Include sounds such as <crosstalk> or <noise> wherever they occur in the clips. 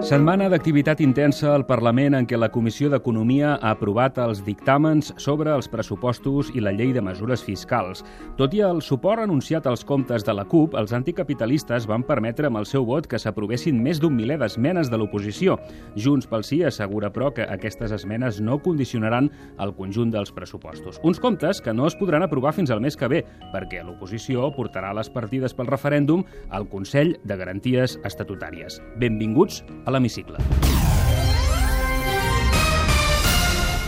Setmana d'activitat intensa al Parlament en què la Comissió d'Economia ha aprovat els dictàmens sobre els pressupostos i la llei de mesures fiscals. Tot i el suport anunciat als comptes de la CUP, els anticapitalistes van permetre amb el seu vot que s'aprovessin més d'un miler d'esmenes de l'oposició. Junts pel Sí assegura, però, que aquestes esmenes no condicionaran el conjunt dels pressupostos. Uns comptes que no es podran aprovar fins al mes que ve, perquè l'oposició portarà les partides pel referèndum al Consell de Garanties Estatutàries. Benvinguts a l'Hemicicle.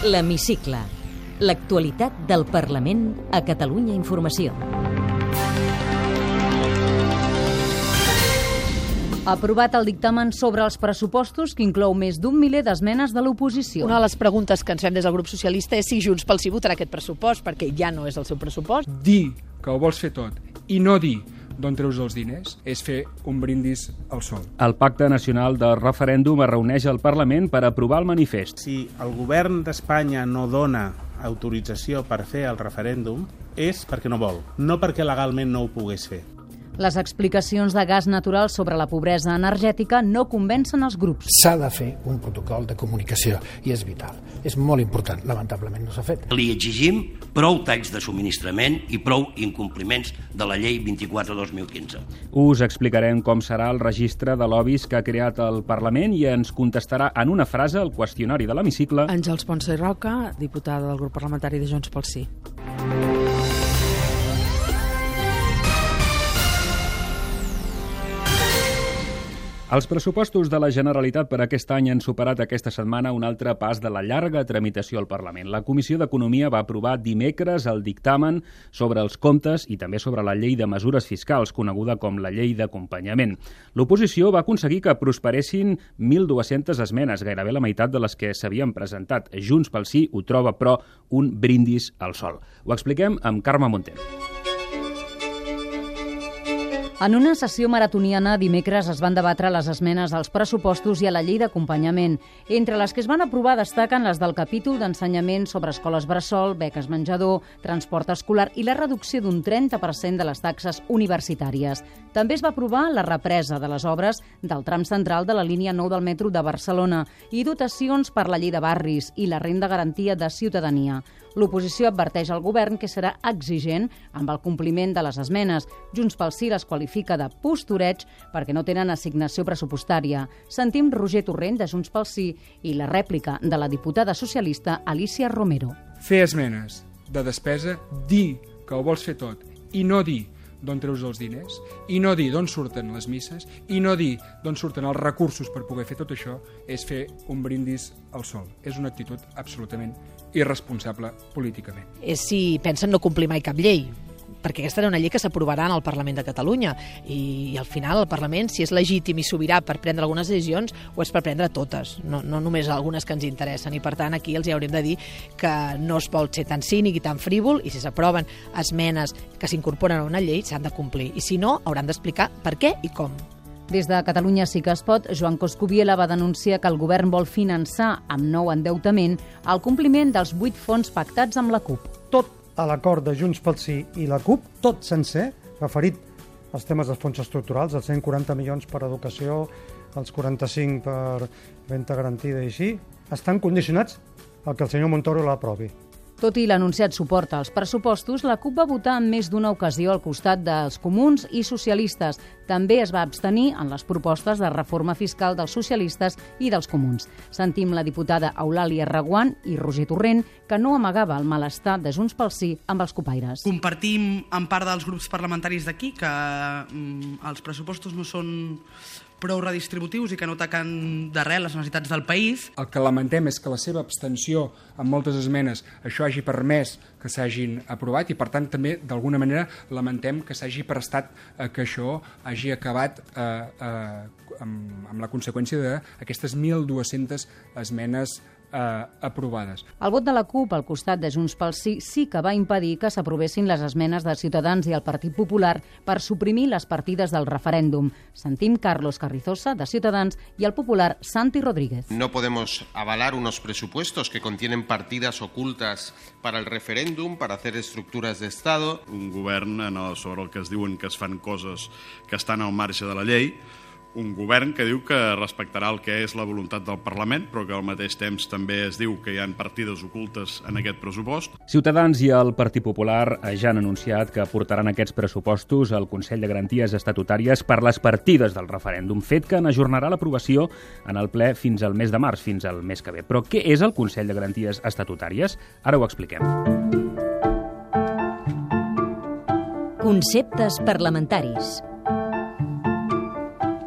L'Hemicicle. L'actualitat del Parlament a Catalunya Informació. Aprovat el dictamen sobre els pressupostos que inclou més d'un miler d'esmenes de l'oposició. Una de les preguntes que ens fem des del grup socialista és si Junts pel Sí votarà aquest pressupost, perquè ja no és el seu pressupost. Dir que ho vols fer tot i no dir d'on treus els diners és fer un brindis al sol. El Pacte Nacional del Referèndum es reuneix al Parlament per aprovar el manifest. Si el govern d'Espanya no dona autorització per fer el referèndum és perquè no vol, no perquè legalment no ho pogués fer. Les explicacions de gas natural sobre la pobresa energètica no convencen els grups. S'ha de fer un protocol de comunicació i és vital. És molt important. Lamentablement no s'ha fet. Li exigim prou talls de subministrament i prou incompliments de la llei 24-2015. Us explicarem com serà el registre de lobbies que ha creat el Parlament i ens contestarà en una frase el qüestionari de l'hemicicle. Àngels Ponce i Roca, diputada del grup parlamentari de Junts pel Sí. Els pressupostos de la Generalitat per aquest any han superat aquesta setmana un altre pas de la llarga tramitació al Parlament. La Comissió d'Economia va aprovar dimecres el dictamen sobre els comptes i també sobre la llei de mesures fiscals, coneguda com la llei d'acompanyament. L'oposició va aconseguir que prosperessin 1.200 esmenes, gairebé la meitat de les que s'havien presentat. Junts pel Sí ho troba, però, un brindis al sol. Ho expliquem amb Carme Montero. En una sessió maratoniana, dimecres es van debatre les esmenes als pressupostos i a la llei d'acompanyament. Entre les que es van aprovar destaquen les del capítol d'ensenyament sobre escoles bressol, beques menjador, transport escolar i la reducció d'un 30% de les taxes universitàries. També es va aprovar la represa de les obres del tram central de la línia 9 del metro de Barcelona i dotacions per la llei de barris i la renda garantia de ciutadania. L'oposició adverteix al govern que serà exigent amb el compliment de les esmenes. Junts pel Sí les qualifica de postureig perquè no tenen assignació pressupostària. Sentim Roger Torrent, de Junts pel Sí, i la rèplica de la diputada socialista Alicia Romero. Fer esmenes de despesa, dir que ho vols fer tot i no dir d'on treus els diners, i no dir d'on surten les misses, i no dir d'on surten els recursos per poder fer tot això, és fer un brindis al sol. És una actitud absolutament irresponsable políticament. És si pensen no complir mai cap llei perquè aquesta era una llei que s'aprovarà en el Parlament de Catalunya i, i al final el Parlament, si és legítim i sobirà per prendre algunes decisions, ho és per prendre totes, no, no només algunes que ens interessen i per tant aquí els hi haurem de dir que no es vol ser tan cínic i tan frívol i si s'aproven esmenes que s'incorporen a una llei s'han de complir i si no hauran d'explicar per què i com. Des de Catalunya sí que es pot, Joan Coscubiela va denunciar que el govern vol finançar amb nou endeutament el compliment dels vuit fons pactats amb la CUP. Tot a l'acord de Junts pel Sí i la CUP, tot sencer, referit als temes dels fons estructurals, els 140 milions per educació, els 45 per renta garantida i així, estan condicionats al que el senyor Montoro l'aprovi. Tot i l'anunciat suport als pressupostos, la CUP va votar en més d'una ocasió al costat dels comuns i socialistes. També es va abstenir en les propostes de reforma fiscal dels socialistes i dels comuns. Sentim la diputada Eulàlia Reguant i Roger Torrent, que no amagava el malestar de Junts pel Sí amb els copaires. Compartim en part dels grups parlamentaris d'aquí que mm, els pressupostos no són prou redistributius i que no taquen d'arrel les necessitats del país. El que lamentem és que la seva abstenció amb moltes esmenes això hagi permès que s'hagin aprovat i per tant també d'alguna manera lamentem que s'hagi prestat eh, que això hagi acabat eh, eh, amb, amb la conseqüència d'aquestes 1.200 esmenes eh, aprovades. El vot de la CUP al costat de Junts pel Sí sí que va impedir que s'aprovessin les esmenes de Ciutadans i el Partit Popular per suprimir les partides del referèndum. Sentim Carlos Carrizosa, de Ciutadans, i el popular Santi Rodríguez. No podemos avalar unos presupuestos que contienen partidas ocultas para el referéndum, para hacer estructuras de Estado. Un govern el, sobre el que es diuen que es fan coses que estan al marge de la llei, un govern que diu que respectarà el que és la voluntat del Parlament, però que al mateix temps també es diu que hi han partides ocultes en aquest pressupost. Ciutadans i el Partit Popular ja han anunciat que portaran aquests pressupostos al Consell de Garanties Estatutàries per les partides del referèndum, fet que n'ajornarà l'aprovació en el ple fins al mes de març, fins al mes que ve. Però què és el Consell de Garanties Estatutàries? Ara ho expliquem. Conceptes parlamentaris.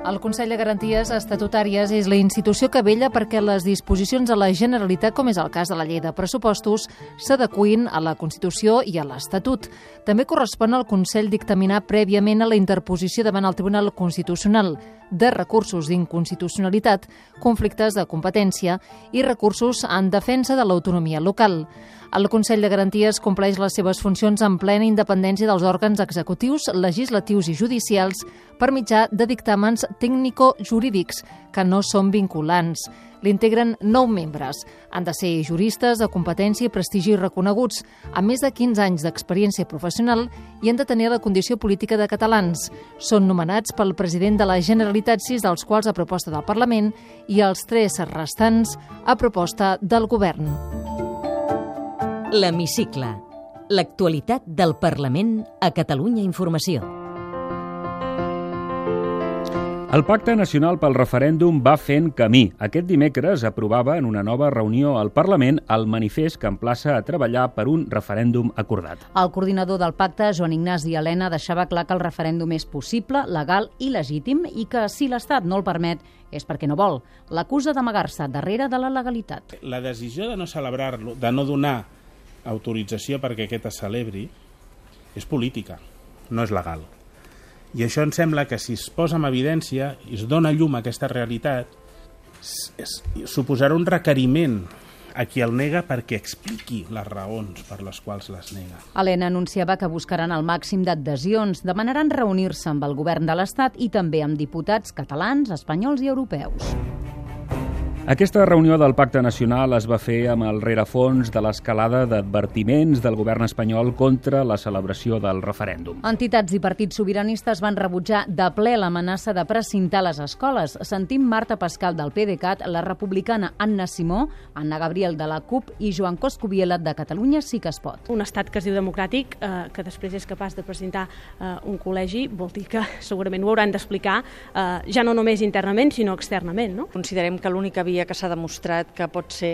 El Consell de Garanties Estatutàries és la institució que vella perquè les disposicions de la Generalitat, com és el cas de la llei de pressupostos, s'adequin a la Constitució i a l'Estatut. També correspon al Consell dictaminar prèviament a la interposició davant el Tribunal Constitucional de recursos d'inconstitucionalitat, conflictes de competència i recursos en defensa de l'autonomia local. El Consell de Garanties compleix les seves funcions en plena independència dels òrgans executius, legislatius i judicials per mitjà de dictàmens tècnico-jurídics que no són vinculants. L'integren nou membres. Han de ser juristes de competència i prestigi reconeguts, amb més de 15 anys d'experiència professional i han de tenir la condició política de catalans. Són nomenats pel president de la Generalitat, sis dels quals a proposta del Parlament i els tres restants a proposta del govern. L'Hemicicle. L'actualitat del Parlament a Catalunya Informació. El Pacte Nacional pel Referèndum va fent camí. Aquest dimecres aprovava en una nova reunió al Parlament el manifest que emplaça a treballar per un referèndum acordat. El coordinador del pacte, Joan Ignasi Helena, deixava clar que el referèndum és possible, legal i legítim i que si l'Estat no el permet és perquè no vol. L'acusa d'amagar-se darrere de la legalitat. La decisió de no celebrar-lo, de no donar autorització perquè aquest es celebri, és política, no és legal. I això em sembla que si es posa en evidència i es dona llum a aquesta realitat, suposarà un requeriment a qui el nega perquè expliqui les raons per les quals les nega. Helena anunciava que buscaran el màxim d'adhesions, demanaran reunir-se amb el govern de l'Estat i també amb diputats catalans, espanyols i europeus. Aquesta reunió del Pacte Nacional es va fer amb el rerefons de l'escalada d'advertiments del govern espanyol contra la celebració del referèndum. Entitats i partits sobiranistes van rebutjar de ple l'amenaça de precintar les escoles. Sentim Marta Pascal del PDeCAT, la republicana Anna Simó, Anna Gabriel de la CUP i Joan Coscubiela de Catalunya sí que es pot. Un estat que es diu democràtic, eh, que després és capaç de presentar eh, un col·legi, vol dir que <laughs> segurament ho hauran d'explicar eh, ja no només internament, sinó externament. No? Considerem que l'única via que s'ha demostrat que pot ser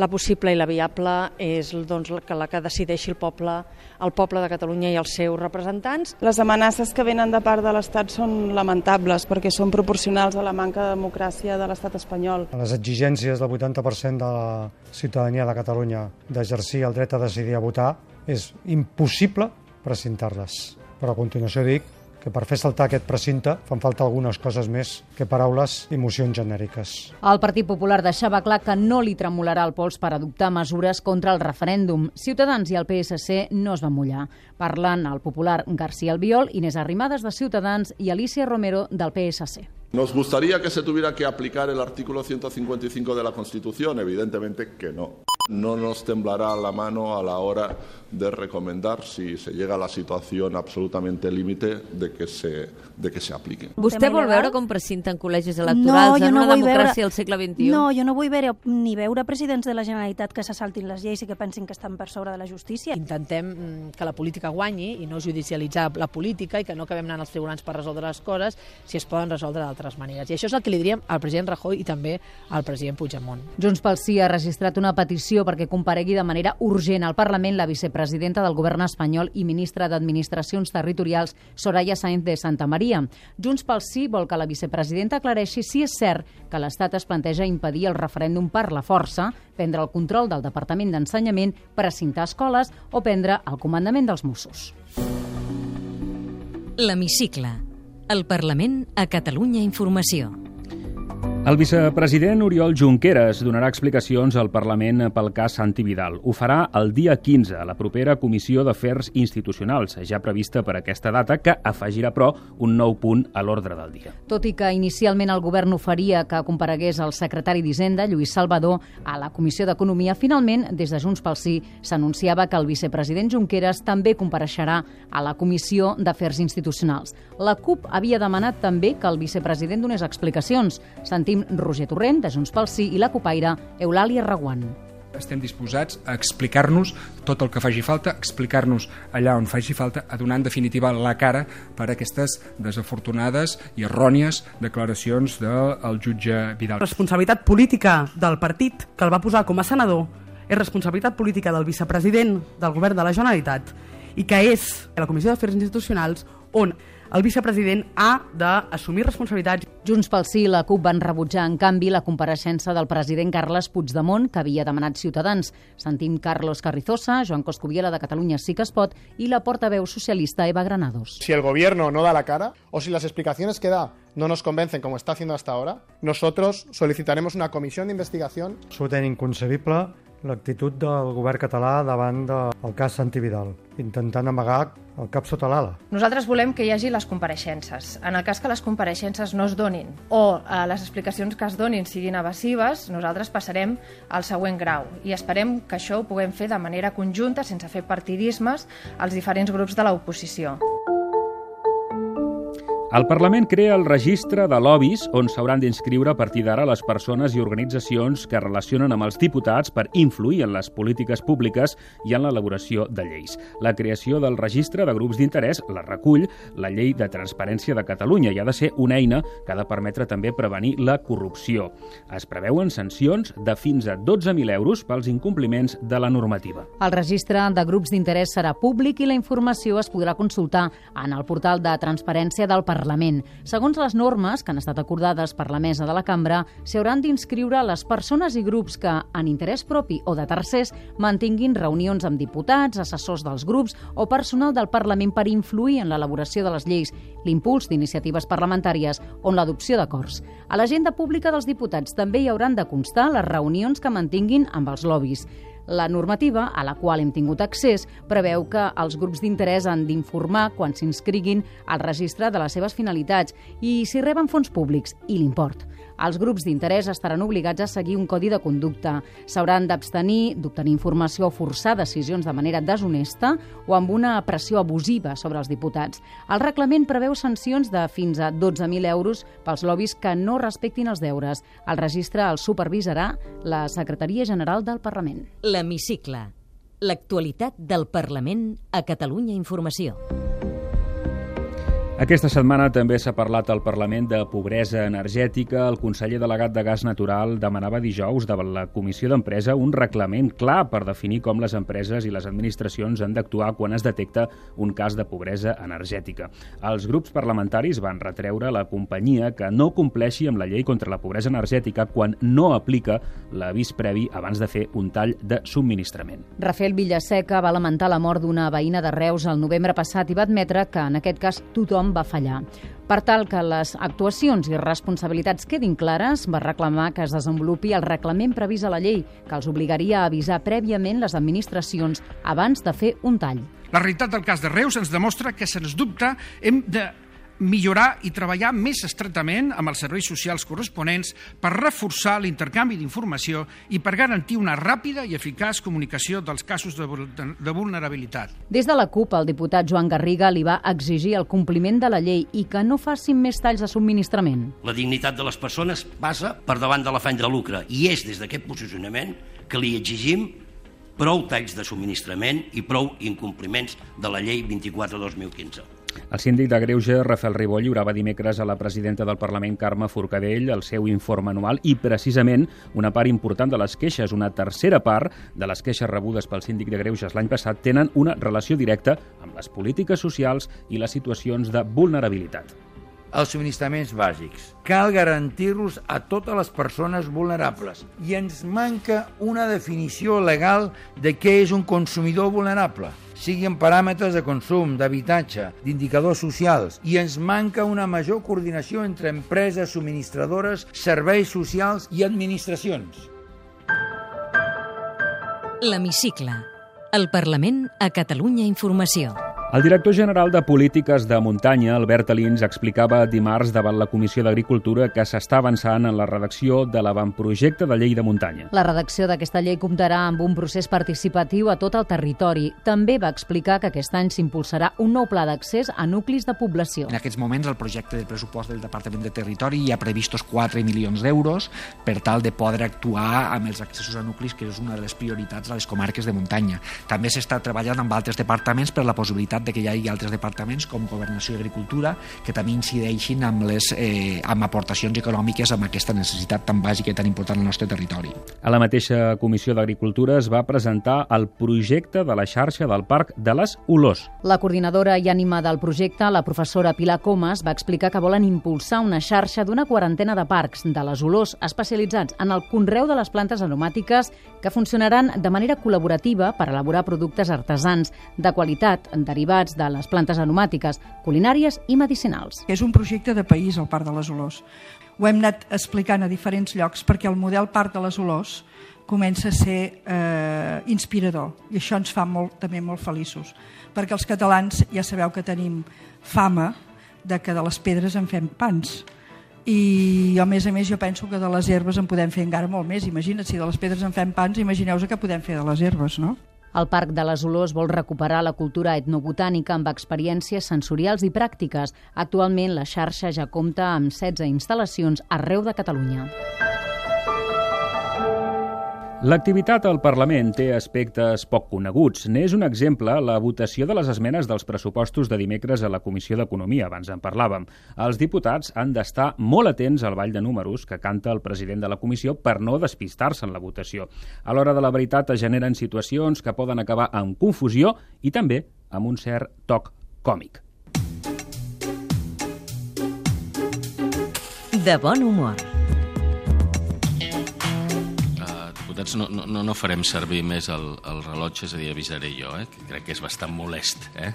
la possible i la viable és doncs, que la que decideixi el poble, el poble de Catalunya i els seus representants. Les amenaces que venen de part de l'Estat són lamentables perquè són proporcionals a la manca de democràcia de l'Estat espanyol. Les exigències del 80% de la ciutadania de Catalunya d'exercir el dret a decidir a votar és impossible precintar-les. Però a continuació dic que per fer saltar aquest precinte fan falta algunes coses més que paraules i mocions genèriques. El Partit Popular deixava clar que no li tremolarà el pols per adoptar mesures contra el referèndum. Ciutadans i el PSC no es van mullar. Parlen el popular García Albiol, Inés Arrimadas de Ciutadans i Alicia Romero del PSC. ¿Nos gustaría que se tuviera que aplicar el artículo 155 de la Constitución? Evidentemente que no. No nos temblará la mano a la hora de recomendar, si se llega a la situación absolutamente límite, de, que se, de que se apliquen. Vostè vol veure com precinten col·legis electorals no, en una no democràcia veure... al segle XXI? No, jo no vull veure, ni veure presidents de la Generalitat que se saltin les lleis i que pensin que estan per sobre de la justícia. Intentem mm, que la política guanyi i no judicialitzar la política i que no acabem anant als tribunals per resoldre les coses si es poden resoldre d'altres maneres. I això és el que li diríem al president Rajoy i també al president Puigdemont. Junts pel Sí ha registrat una petició petició perquè comparegui de manera urgent al Parlament la vicepresidenta del govern espanyol i ministra d'Administracions Territorials, Soraya Sáenz de Santa Maria. Junts pel Sí vol que la vicepresidenta aclareixi si és cert que l'Estat es planteja impedir el referèndum per la força, prendre el control del Departament d'Ensenyament, precintar escoles o prendre el comandament dels Mossos. L'Hemicicle. El Parlament a Catalunya Informació. El vicepresident Oriol Junqueras donarà explicacions al Parlament pel cas Santi Vidal. Ho farà el dia 15, a la propera Comissió d'Afers Institucionals, ja prevista per aquesta data, que afegirà, però, un nou punt a l'ordre del dia. Tot i que inicialment el govern oferia que comparegués el secretari d'Hisenda, Lluís Salvador, a la Comissió d'Economia, finalment, des de Junts pel Sí, s'anunciava que el vicepresident Junqueras també compareixerà a la Comissió d'Afers Institucionals. La CUP havia demanat també que el vicepresident donés explicacions. Sentim sentim Roger Torrent, de Junts pel Sí, i la copaire Eulàlia Reguant. Estem disposats a explicar-nos tot el que faci falta, explicar-nos allà on faci falta, a donar en definitiva la cara per a aquestes desafortunades i errònies declaracions del jutge Vidal. Responsabilitat política del partit que el va posar com a senador és responsabilitat política del vicepresident del govern de la Generalitat i que és la Comissió d'Afers Institucionals on el vicepresident ha d'assumir responsabilitats. Junts pel Sí i la CUP van rebutjar, en canvi, la compareixença del president Carles Puigdemont, que havia demanat Ciutadans. Sentim Carlos Carrizosa, Joan Coscubiela de Catalunya Sí que es pot i la portaveu socialista Eva Granados. Si el gobierno no da la cara o si las explicaciones que da no nos convencen como está haciendo hasta ahora, nosotros solicitaremos una comisión de investigación. Absolutament inconcebible l'actitud del govern català davant del cas Santi Vidal, intentant amagar el cap sota l'ala. Nosaltres volem que hi hagi les compareixences. En el cas que les compareixences no es donin o eh, les explicacions que es donin siguin evasives, nosaltres passarem al següent grau i esperem que això ho puguem fer de manera conjunta, sense fer partidismes, als diferents grups de l'oposició. El Parlament crea el registre de lobbies on s'hauran d'inscriure a partir d'ara les persones i organitzacions que relacionen amb els diputats per influir en les polítiques públiques i en l'elaboració de lleis. La creació del registre de grups d'interès la recull la Llei de Transparència de Catalunya i ha de ser una eina que ha de permetre també prevenir la corrupció. Es preveuen sancions de fins a 12.000 euros pels incompliments de la normativa. El registre de grups d'interès serà públic i la informació es podrà consultar en el portal de transparència del Parlament Parlament. Segons les normes que han estat acordades per la mesa de la cambra, s'hi hauran d'inscriure les persones i grups que, en interès propi o de tercers, mantinguin reunions amb diputats, assessors dels grups o personal del Parlament per influir en l'elaboració de les lleis, l'impuls d'iniciatives parlamentàries o en l'adopció d'acords. A l'agenda pública dels diputats també hi hauran de constar les reunions que mantinguin amb els lobbies. La normativa, a la qual hem tingut accés, preveu que els grups d'interès han d'informar quan s'inscriguin al registre de les seves finalitats i si reben fons públics i l'import. Els grups d'interès estaran obligats a seguir un codi de conducta. S'hauran d'abstenir d'obtenir informació o forçar decisions de manera deshonesta o amb una pressió abusiva sobre els diputats. El reglament preveu sancions de fins a 12.000 euros pels lobbies que no respectin els deures. El registre el supervisarà la Secretaria General del Parlament. L'Hemicicle. L'actualitat del Parlament a Catalunya Informació. Aquesta setmana també s'ha parlat al Parlament de pobresa energètica. El conseller delegat de Gas Natural demanava dijous davant la Comissió d'Empresa un reglament clar per definir com les empreses i les administracions han d'actuar quan es detecta un cas de pobresa energètica. Els grups parlamentaris van retreure la companyia que no compleixi amb la llei contra la pobresa energètica quan no aplica l'avís previ abans de fer un tall de subministrament. Rafael Villaseca va lamentar la mort d'una veïna de Reus el novembre passat i va admetre que en aquest cas tothom tothom va fallar. Per tal que les actuacions i responsabilitats quedin clares, va reclamar que es desenvolupi el reglament previst a la llei, que els obligaria a avisar prèviament les administracions abans de fer un tall. La realitat del cas de Reus ens demostra que, sens dubte, hem de millorar i treballar més estretament amb els serveis socials corresponents per reforçar l'intercanvi d'informació i per garantir una ràpida i eficaç comunicació dels casos de, de vulnerabilitat. Des de la CUP, el diputat Joan Garriga li va exigir el compliment de la llei i que no facin més talls de subministrament. La dignitat de les persones passa per davant de l'afany de lucre i és des d'aquest posicionament que li exigim prou talls de subministrament i prou incompliments de la llei 24-2015. El síndic de Greuge, Rafael Ribó, lliurava dimecres a la presidenta del Parlament, Carme Forcadell, el seu informe anual i, precisament, una part important de les queixes, una tercera part de les queixes rebudes pel síndic de Greuges l'any passat, tenen una relació directa amb les polítiques socials i les situacions de vulnerabilitat. Els subministraments bàsics. Cal garantir-los a totes les persones vulnerables. I ens manca una definició legal de què és un consumidor vulnerable sigui en paràmetres de consum, d'habitatge, d'indicadors socials, i ens manca una major coordinació entre empreses subministradores, serveis socials i administracions. L'Hemicicle. El Parlament a Catalunya Informació. El director general de Polítiques de Muntanya, Albert Alins, explicava dimarts davant la Comissió d'Agricultura que s'està avançant en la redacció de l'avantprojecte de llei de muntanya. La redacció d'aquesta llei comptarà amb un procés participatiu a tot el territori. També va explicar que aquest any s'impulsarà un nou pla d'accés a nuclis de població. En aquests moments el projecte de pressupost del Departament de Territori hi ha previstos 4 milions d'euros per tal de poder actuar amb els accessos a nuclis, que és una de les prioritats de les comarques de muntanya. També s'està treballant amb altres departaments per la possibilitat de que hi hagi altres departaments com Governació i Agricultura que també incideixin amb, les, eh, amb aportacions econòmiques amb aquesta necessitat tan bàsica i tan important al nostre territori. A la mateixa Comissió d'Agricultura es va presentar el projecte de la xarxa del Parc de les Olors. La coordinadora i ànima del projecte, la professora Pilar Comas, va explicar que volen impulsar una xarxa d'una quarantena de parcs de les olors especialitzats en el conreu de les plantes aromàtiques que funcionaran de manera col·laborativa per elaborar productes artesans de qualitat derivats derivats de les plantes aromàtiques, culinàries i medicinals. És un projecte de país, el Parc de les Olors. Ho hem anat explicant a diferents llocs perquè el model Parc de les Olors comença a ser eh, inspirador i això ens fa molt, també molt feliços perquè els catalans ja sabeu que tenim fama de que de les pedres en fem pans i a més a més jo penso que de les herbes en podem fer encara molt més imagina't, si de les pedres en fem pans imagineu-vos que podem fer de les herbes no? El Parc de les Olors vol recuperar la cultura etnobotànica amb experiències sensorials i pràctiques. Actualment, la xarxa ja compta amb 16 instal·lacions arreu de Catalunya. L'activitat al Parlament té aspectes poc coneguts. N'és un exemple la votació de les esmenes dels pressupostos de dimecres a la Comissió d'Economia, abans en parlàvem. Els diputats han d'estar molt atents al ball de números que canta el president de la comissió per no despistar-se en la votació. A l'hora de la veritat es generen situacions que poden acabar amb confusió i també amb un cert toc còmic. De bon humor. Diputats, no, no, no farem servir més el, el rellotge, és a dir, avisaré jo, eh? que crec que és bastant molest. Eh?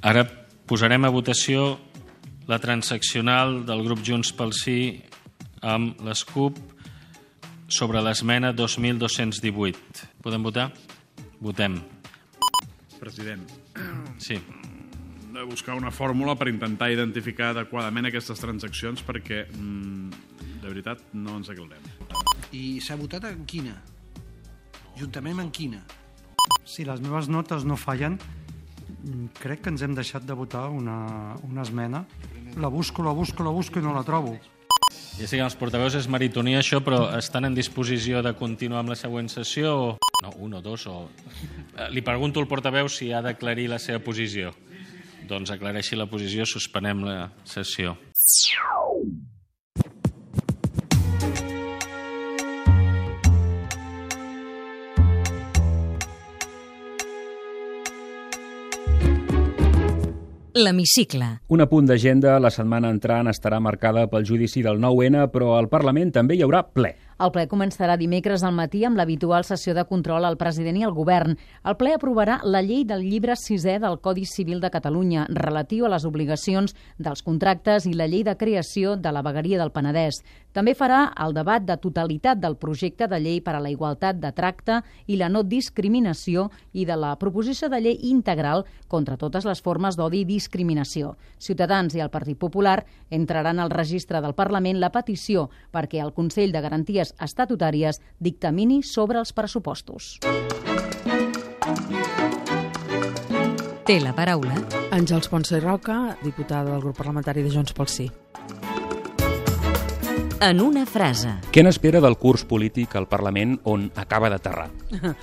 Ara posarem a votació la transaccional del grup Junts pel Sí amb les CUP sobre l'esmena 2218. Podem votar? Votem. President. Sí. De buscar una fórmula per intentar identificar adequadament aquestes transaccions perquè, mm, de veritat, no ens aclarem. I s'ha votat en quina? Juntament amb quina? Si les meves notes no fallen, crec que ens hem deixat de votar una, una esmena. La busco, la busco, la busco i no la trobo. Ja sé que els portaveus és maritonia això, però estan en disposició de continuar amb la següent sessió o... No, un o dos o... Eh, li pregunto al portaveu si ha d'aclarir la seva posició. Doncs aclareixi la posició, suspenem la sessió. L'Hemicicle. Un apunt d'agenda, la setmana entrant estarà marcada pel judici del 9-N, però al Parlament també hi haurà ple. El ple començarà dimecres al matí amb l'habitual sessió de control al president i al govern. El ple aprovarà la llei del llibre sisè del Codi Civil de Catalunya relatiu a les obligacions dels contractes i la llei de creació de la vegueria del Penedès. També farà el debat de totalitat del projecte de llei per a la igualtat de tracte i la no discriminació i de la proposició de llei integral contra totes les formes d'odi i discriminació. Ciutadans i el Partit Popular entraran al registre del Parlament la petició perquè el Consell de Garanties estatutàries dictamini sobre els pressupostos. Té la paraula Àngels Ponce Roca, diputada del grup parlamentari de Junts pel Sí. En una frase. Què n'espera del curs polític al Parlament on acaba d'aterrar? <laughs>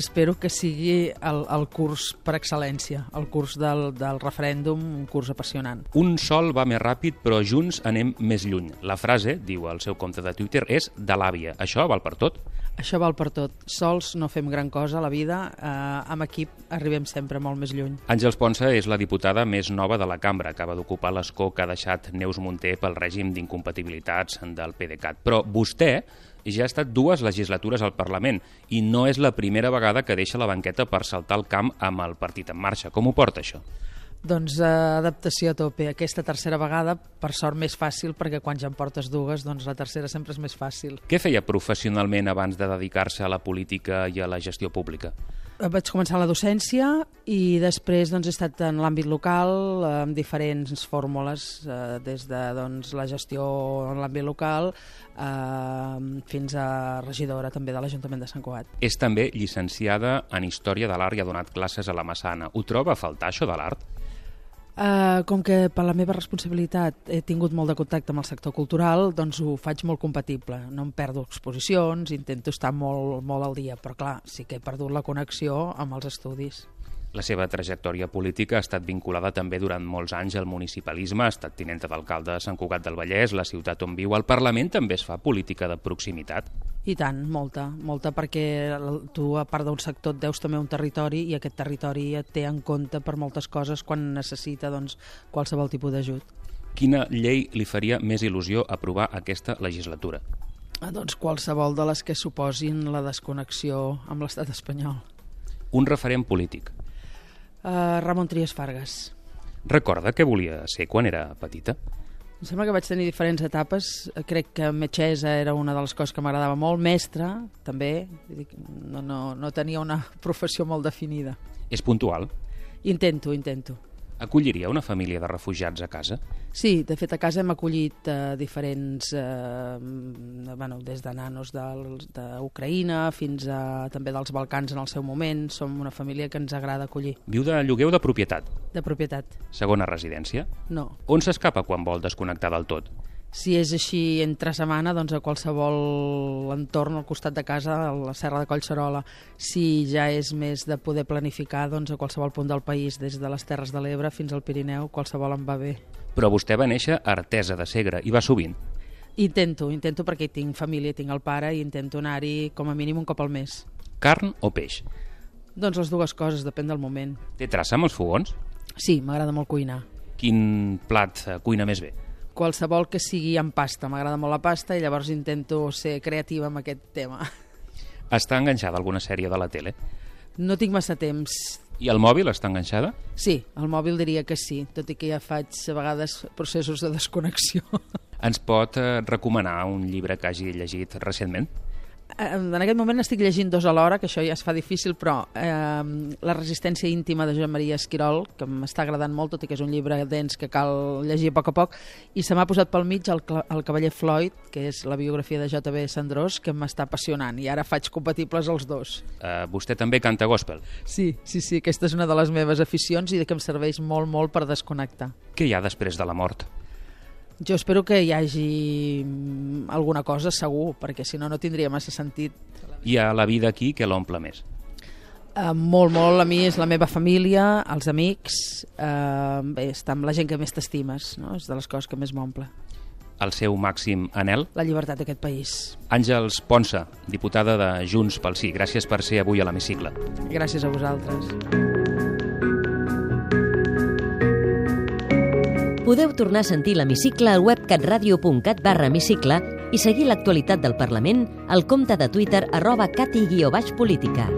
Espero que sigui el, el curs per excel·lència, el curs del, del referèndum, un curs apassionant. Un sol va més ràpid, però junts anem més lluny. La frase, diu el seu compte de Twitter, és de l'àvia. Això val per tot? Això val per tot. Sols no fem gran cosa a la vida, eh, amb equip arribem sempre molt més lluny. Àngels Ponsa és la diputada més nova de la cambra. Acaba d'ocupar l'escó que ha deixat Neus Munter pel règim d'incompatibilitats del PDeCAT. Però vostè ja ha estat dues legislatures al Parlament i no és la primera vegada que deixa la banqueta per saltar el camp amb el partit en marxa. Com ho porta, això? Doncs eh, adaptació a tope. Aquesta tercera vegada, per sort, més fàcil, perquè quan ja en portes dues, doncs la tercera sempre és més fàcil. Què feia professionalment abans de dedicar-se a la política i a la gestió pública? Eh, vaig començar la docència i després doncs, he estat en l'àmbit local amb diferents fórmules, eh, des de doncs, la gestió en l'àmbit local eh, fins a regidora també de l'Ajuntament de Sant Cugat. És també llicenciada en Història de l'Art i ha donat classes a la Massana. Ho troba a faltar, això de l'art? Uh, com que per la meva responsabilitat he tingut molt de contacte amb el sector cultural, doncs ho faig molt compatible. No em perdo exposicions, intento estar molt, molt al dia, però clar, sí que he perdut la connexió amb els estudis. La seva trajectòria política ha estat vinculada també durant molts anys al municipalisme, ha estat tinenta d'alcalde de Sant Cugat del Vallès, la ciutat on viu. Al Parlament també es fa política de proximitat. I tant, molta, molta, perquè tu, a part d'un sector, et deus també un territori i aquest territori et té en compte per moltes coses quan necessita doncs, qualsevol tipus d'ajut. Quina llei li faria més il·lusió aprovar aquesta legislatura? Ah, doncs qualsevol de les que suposin la desconnexió amb l'estat espanyol. Un referent polític. Uh, Ramon Trias Fargas. Recorda què volia ser quan era petita? Em sembla que vaig tenir diferents etapes. Crec que metgessa era una de les coses que m'agradava molt. Mestre, també. No, no, no tenia una <laughs> professió molt definida. És puntual? Intento, intento. Acolliria una família de refugiats a casa? Sí, de fet a casa hem acollit eh, diferents, eh, bueno, des de nanos d'Ucraïna fins a també dels Balcans en el seu moment. Som una família que ens agrada acollir. Viu de lloguer o de propietat? De propietat. Segona residència? No. On s'escapa quan vol desconnectar del tot? Si és així entre setmana, doncs a qualsevol entorn al costat de casa, a la Serra de Collserola. Si ja és més de poder planificar, doncs a qualsevol punt del país, des de les Terres de l'Ebre fins al Pirineu, qualsevol em va bé. Però vostè va néixer a Artesa de Segre i va sovint. Intento, intento perquè tinc família, tinc el pare i intento anar-hi com a mínim un cop al mes. Carn o peix? Doncs les dues coses, depèn del moment. Té traça amb els fogons? Sí, m'agrada molt cuinar. Quin plat cuina més bé? Qualsevol que sigui en pasta. M'agrada molt la pasta i llavors intento ser creativa amb aquest tema. Està enganxada alguna sèrie de la tele? No tinc massa temps. I el mòbil està enganxada? Sí, el mòbil diria que sí, tot i que ja faig a vegades processos de desconnexió. Ens pot eh, recomanar un llibre que hagi llegit recentment? En aquest moment estic llegint dos alhora, que això ja es fa difícil, però eh, La resistència íntima de Joan Maria Esquirol, que m'està agradant molt, tot i que és un llibre dens que cal llegir a poc a poc, i se m'ha posat pel mig el, el Cavaller Floyd, que és la biografia de J.B. Sandrós, que m'està apassionant, i ara faig compatibles els dos. Uh, vostè també canta gospel? Sí, sí, sí, aquesta és una de les meves aficions i de que em serveix molt, molt per desconnectar. Què hi ha després de la mort? Jo espero que hi hagi alguna cosa segur, perquè si no, no tindria massa sentit. I a la vida aquí, què l'omple més? Uh, molt, molt. A mi és la meva família, els amics, uh, bé, estar amb la gent que més t'estimes, no? és de les coses que més m'omple. El seu màxim anel? La llibertat d'aquest país. Àngels Ponsa, diputada de Junts pel Sí. Gràcies per ser avui a l'hemicicle. Gràcies a vosaltres. Podeu tornar a sentir l'hemicicle al web catradio.cat barra hemicicle i seguir l'actualitat del Parlament al compte de Twitter arroba cati-política.